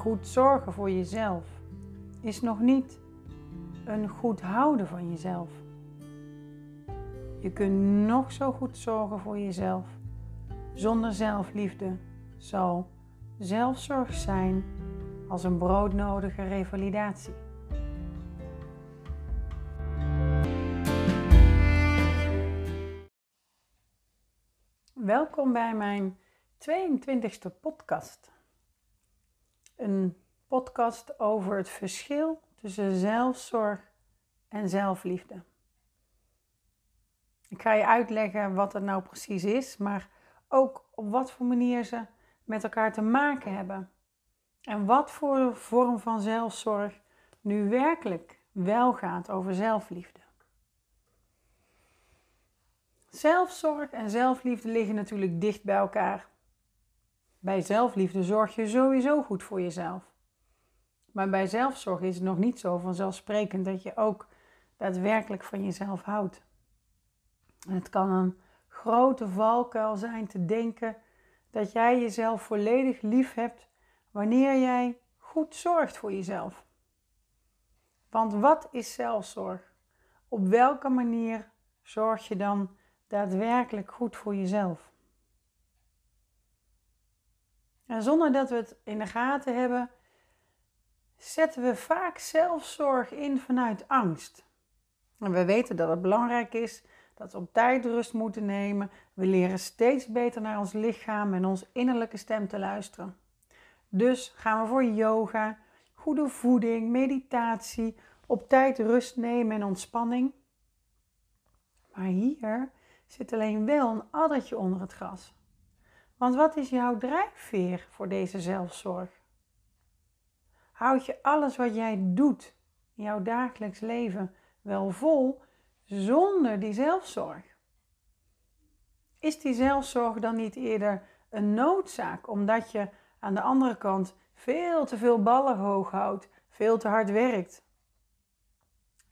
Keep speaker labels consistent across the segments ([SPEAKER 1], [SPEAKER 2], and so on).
[SPEAKER 1] Goed zorgen voor jezelf is nog niet een goed houden van jezelf. Je kunt nog zo goed zorgen voor jezelf. Zonder zelfliefde zal zelfzorg zijn als een broodnodige revalidatie. Welkom bij mijn 22e podcast. Een podcast over het verschil tussen zelfzorg en zelfliefde. Ik ga je uitleggen wat het nou precies is, maar ook op wat voor manier ze met elkaar te maken hebben. En wat voor vorm van zelfzorg nu werkelijk wel gaat over zelfliefde. Zelfzorg en zelfliefde liggen natuurlijk dicht bij elkaar. Bij zelfliefde zorg je sowieso goed voor jezelf. Maar bij zelfzorg is het nog niet zo vanzelfsprekend dat je ook daadwerkelijk van jezelf houdt. En het kan een grote valkuil zijn te denken dat jij jezelf volledig lief hebt wanneer jij goed zorgt voor jezelf. Want wat is zelfzorg? Op welke manier zorg je dan daadwerkelijk goed voor jezelf? En zonder dat we het in de gaten hebben, zetten we vaak zelfzorg in vanuit angst. En we weten dat het belangrijk is dat we op tijd rust moeten nemen. We leren steeds beter naar ons lichaam en onze innerlijke stem te luisteren. Dus gaan we voor yoga, goede voeding, meditatie, op tijd rust nemen en ontspanning. Maar hier zit alleen wel een addertje onder het gras. Want wat is jouw drijfveer voor deze zelfzorg? Houd je alles wat jij doet in jouw dagelijks leven wel vol zonder die zelfzorg? Is die zelfzorg dan niet eerder een noodzaak omdat je aan de andere kant veel te veel ballen hoog houdt, veel te hard werkt?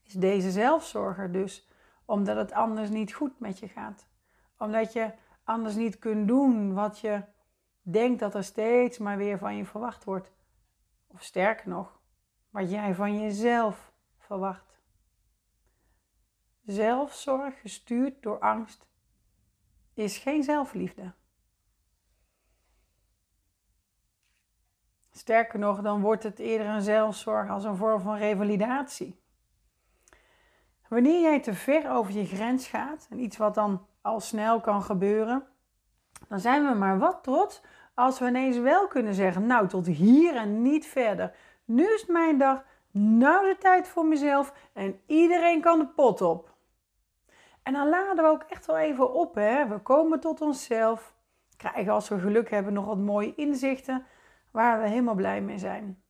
[SPEAKER 1] Is deze zelfzorger dus omdat het anders niet goed met je gaat? Omdat je anders niet kunt doen wat je denkt dat er steeds maar weer van je verwacht wordt? Of sterker nog, wat jij van jezelf verwacht. Zelfzorg gestuurd door angst is geen zelfliefde. Sterker nog, dan wordt het eerder een zelfzorg als een vorm van revalidatie. Wanneer jij te ver over je grens gaat, en iets wat dan al snel kan gebeuren, dan zijn we maar wat trots als we ineens wel kunnen zeggen, nou tot hier en niet verder. Nu is mijn dag, nou de tijd voor mezelf en iedereen kan de pot op. En dan laden we ook echt wel even op. Hè? We komen tot onszelf, krijgen als we geluk hebben nog wat mooie inzichten waar we helemaal blij mee zijn.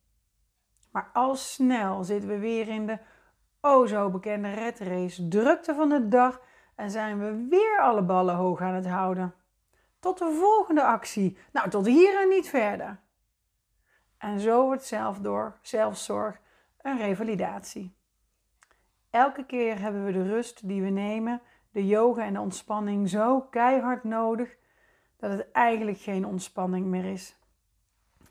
[SPEAKER 1] Maar al snel zitten we weer in de o zo bekende red race, drukte van de dag en zijn we weer alle ballen hoog aan het houden. Tot de volgende actie. Nou, tot hier en niet verder. En zo wordt zelf door zelfzorg een revalidatie. Elke keer hebben we de rust die we nemen, de yoga en de ontspanning zo keihard nodig dat het eigenlijk geen ontspanning meer is.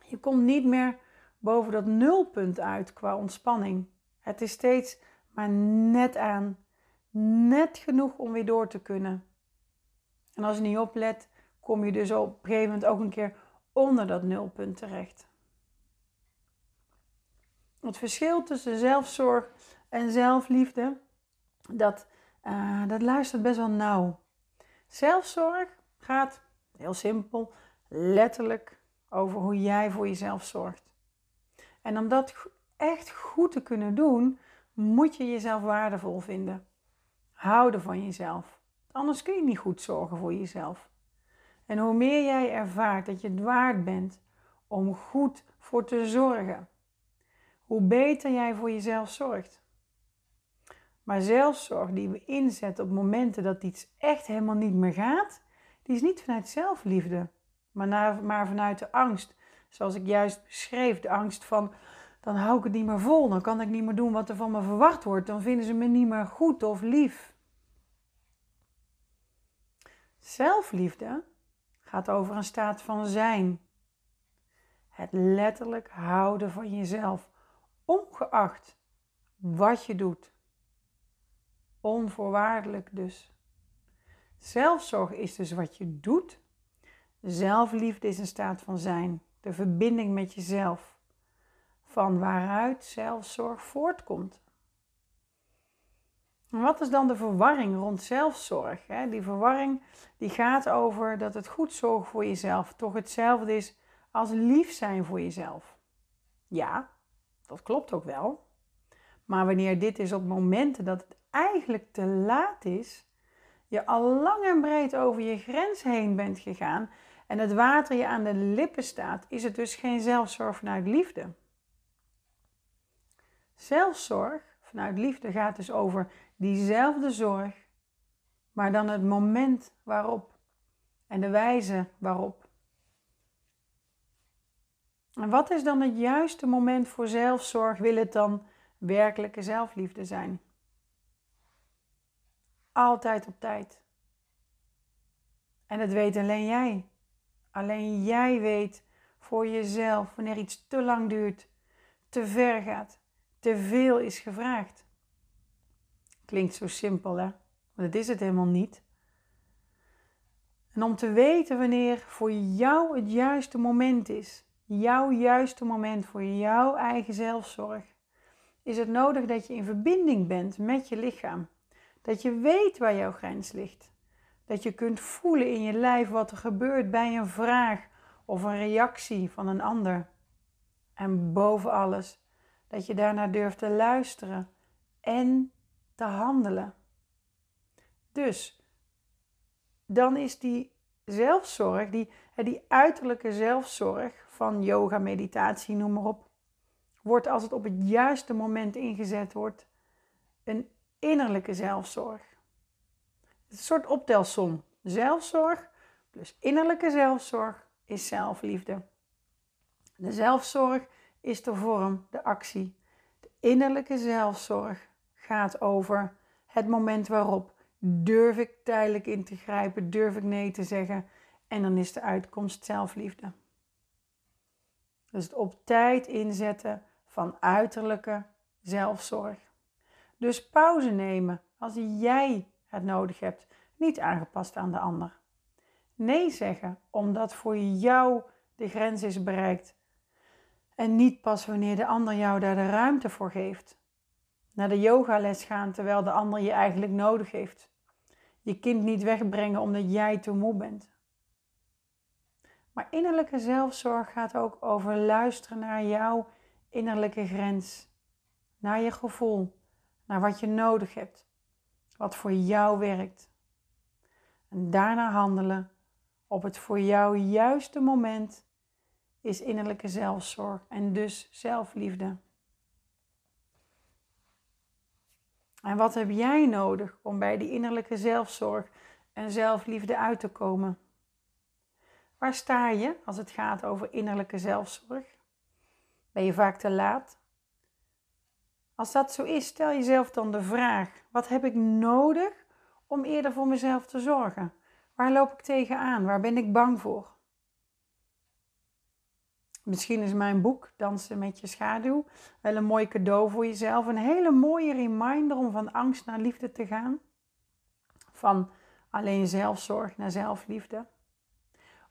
[SPEAKER 1] Je komt niet meer boven dat nulpunt uit qua ontspanning. Het is steeds maar net aan, net genoeg om weer door te kunnen. En als je niet oplet, kom je dus op een gegeven moment ook een keer onder dat nulpunt terecht. Het verschil tussen zelfzorg en zelfliefde, dat, uh, dat luistert best wel nauw. Zelfzorg gaat, heel simpel, letterlijk over hoe jij voor jezelf zorgt. En om dat echt goed te kunnen doen, moet je jezelf waardevol vinden. Houden van jezelf. Anders kun je niet goed zorgen voor jezelf. En hoe meer jij ervaart dat je het waard bent om goed voor te zorgen, hoe beter jij voor jezelf zorgt. Maar zelfzorg die we inzetten op momenten dat iets echt helemaal niet meer gaat, die is niet vanuit zelfliefde, maar, maar vanuit de angst. Zoals ik juist beschreef, de angst van dan hou ik het niet meer vol, dan kan ik niet meer doen wat er van me verwacht wordt, dan vinden ze me niet meer goed of lief. Zelfliefde gaat over een staat van zijn. het letterlijk houden van jezelf, ongeacht wat je doet. Onvoorwaardelijk dus. Zelfzorg is dus wat je doet. Zelfliefde is een staat van zijn, de verbinding met jezelf, van waaruit zelfzorg voortkomt. En wat is dan de verwarring rond zelfzorg? Die verwarring die gaat over dat het goed zorgen voor jezelf toch hetzelfde is als lief zijn voor jezelf. Ja, dat klopt ook wel. Maar wanneer dit is op momenten dat het eigenlijk te laat is, je al lang en breed over je grens heen bent gegaan en het water je aan de lippen staat, is het dus geen zelfzorg vanuit liefde. Zelfzorg vanuit liefde gaat dus over diezelfde zorg, maar dan het moment waarop en de wijze waarop. En wat is dan het juiste moment voor zelfzorg? Wil het dan werkelijke zelfliefde zijn? Altijd op tijd. En dat weet alleen jij. Alleen jij weet voor jezelf wanneer iets te lang duurt, te ver gaat, te veel is gevraagd. Klinkt zo simpel, hè? Maar dat is het helemaal niet. En om te weten wanneer voor jou het juiste moment is, jouw juiste moment voor jouw eigen zelfzorg, is het nodig dat je in verbinding bent met je lichaam. Dat je weet waar jouw grens ligt. Dat je kunt voelen in je lijf wat er gebeurt bij een vraag of een reactie van een ander. En boven alles, dat je daarna durft te luisteren en te handelen. Dus dan is die zelfzorg, die, die uiterlijke zelfzorg van yoga, meditatie, noem maar op, wordt als het op het juiste moment ingezet wordt, een innerlijke zelfzorg. Het een soort optelsom. Zelfzorg plus innerlijke zelfzorg is zelfliefde. De zelfzorg is de vorm, de actie. De innerlijke zelfzorg gaat over het moment waarop durf ik tijdelijk in te grijpen, durf ik nee te zeggen en dan is de uitkomst zelfliefde. Dus het op tijd inzetten van uiterlijke zelfzorg. Dus pauze nemen als jij het nodig hebt, niet aangepast aan de ander. Nee zeggen omdat voor jou de grens is bereikt en niet pas wanneer de ander jou daar de ruimte voor geeft naar de yogales gaan terwijl de ander je eigenlijk nodig heeft. Je kind niet wegbrengen omdat jij te moe bent. Maar innerlijke zelfzorg gaat ook over luisteren naar jouw innerlijke grens, naar je gevoel, naar wat je nodig hebt, wat voor jou werkt. En daarna handelen op het voor jou juiste moment is innerlijke zelfzorg en dus zelfliefde. En wat heb jij nodig om bij die innerlijke zelfzorg en zelfliefde uit te komen? Waar sta je als het gaat over innerlijke zelfzorg? Ben je vaak te laat? Als dat zo is, stel jezelf dan de vraag: wat heb ik nodig om eerder voor mezelf te zorgen? Waar loop ik tegenaan? Waar ben ik bang voor? Misschien is mijn boek Dansen met je schaduw wel een mooi cadeau voor jezelf. Een hele mooie reminder om van angst naar liefde te gaan. Van alleen zelfzorg naar zelfliefde.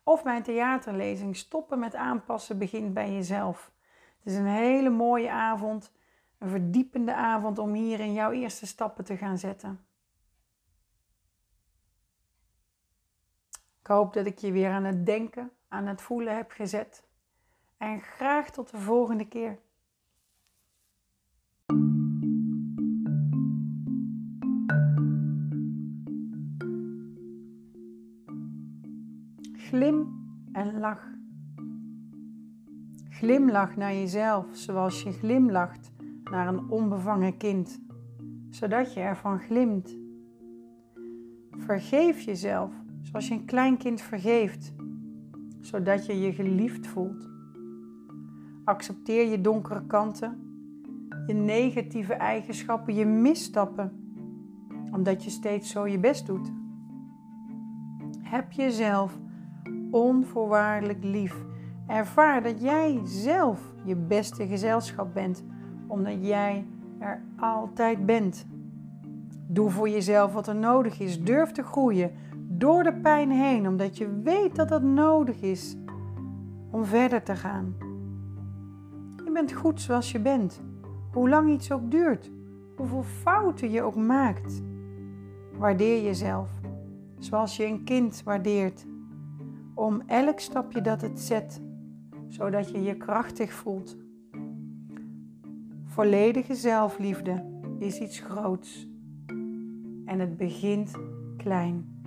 [SPEAKER 1] Of mijn theaterlezing Stoppen met aanpassen begint bij jezelf. Het is een hele mooie avond, een verdiepende avond om hier in jouw eerste stappen te gaan zetten. Ik hoop dat ik je weer aan het denken, aan het voelen heb gezet. En graag tot de volgende keer. Glim en lach. Glimlach naar jezelf zoals je glimlacht naar een onbevangen kind, zodat je ervan glimt. Vergeef jezelf zoals je een klein kind vergeeft, zodat je je geliefd voelt. Accepteer je donkere kanten, je negatieve eigenschappen, je misstappen, omdat je steeds zo je best doet. Heb jezelf onvoorwaardelijk lief Ervaar dat jij zelf je beste gezelschap bent, omdat jij er altijd bent. Doe voor jezelf wat er nodig is. Durf te groeien door de pijn heen, omdat je weet dat dat nodig is om verder te gaan. Bent goed zoals je bent, hoe lang iets ook duurt, hoeveel fouten je ook maakt. Waardeer jezelf zoals je een kind waardeert, om elk stapje dat het zet, zodat je je krachtig voelt. Volledige zelfliefde is iets groots en het begint klein.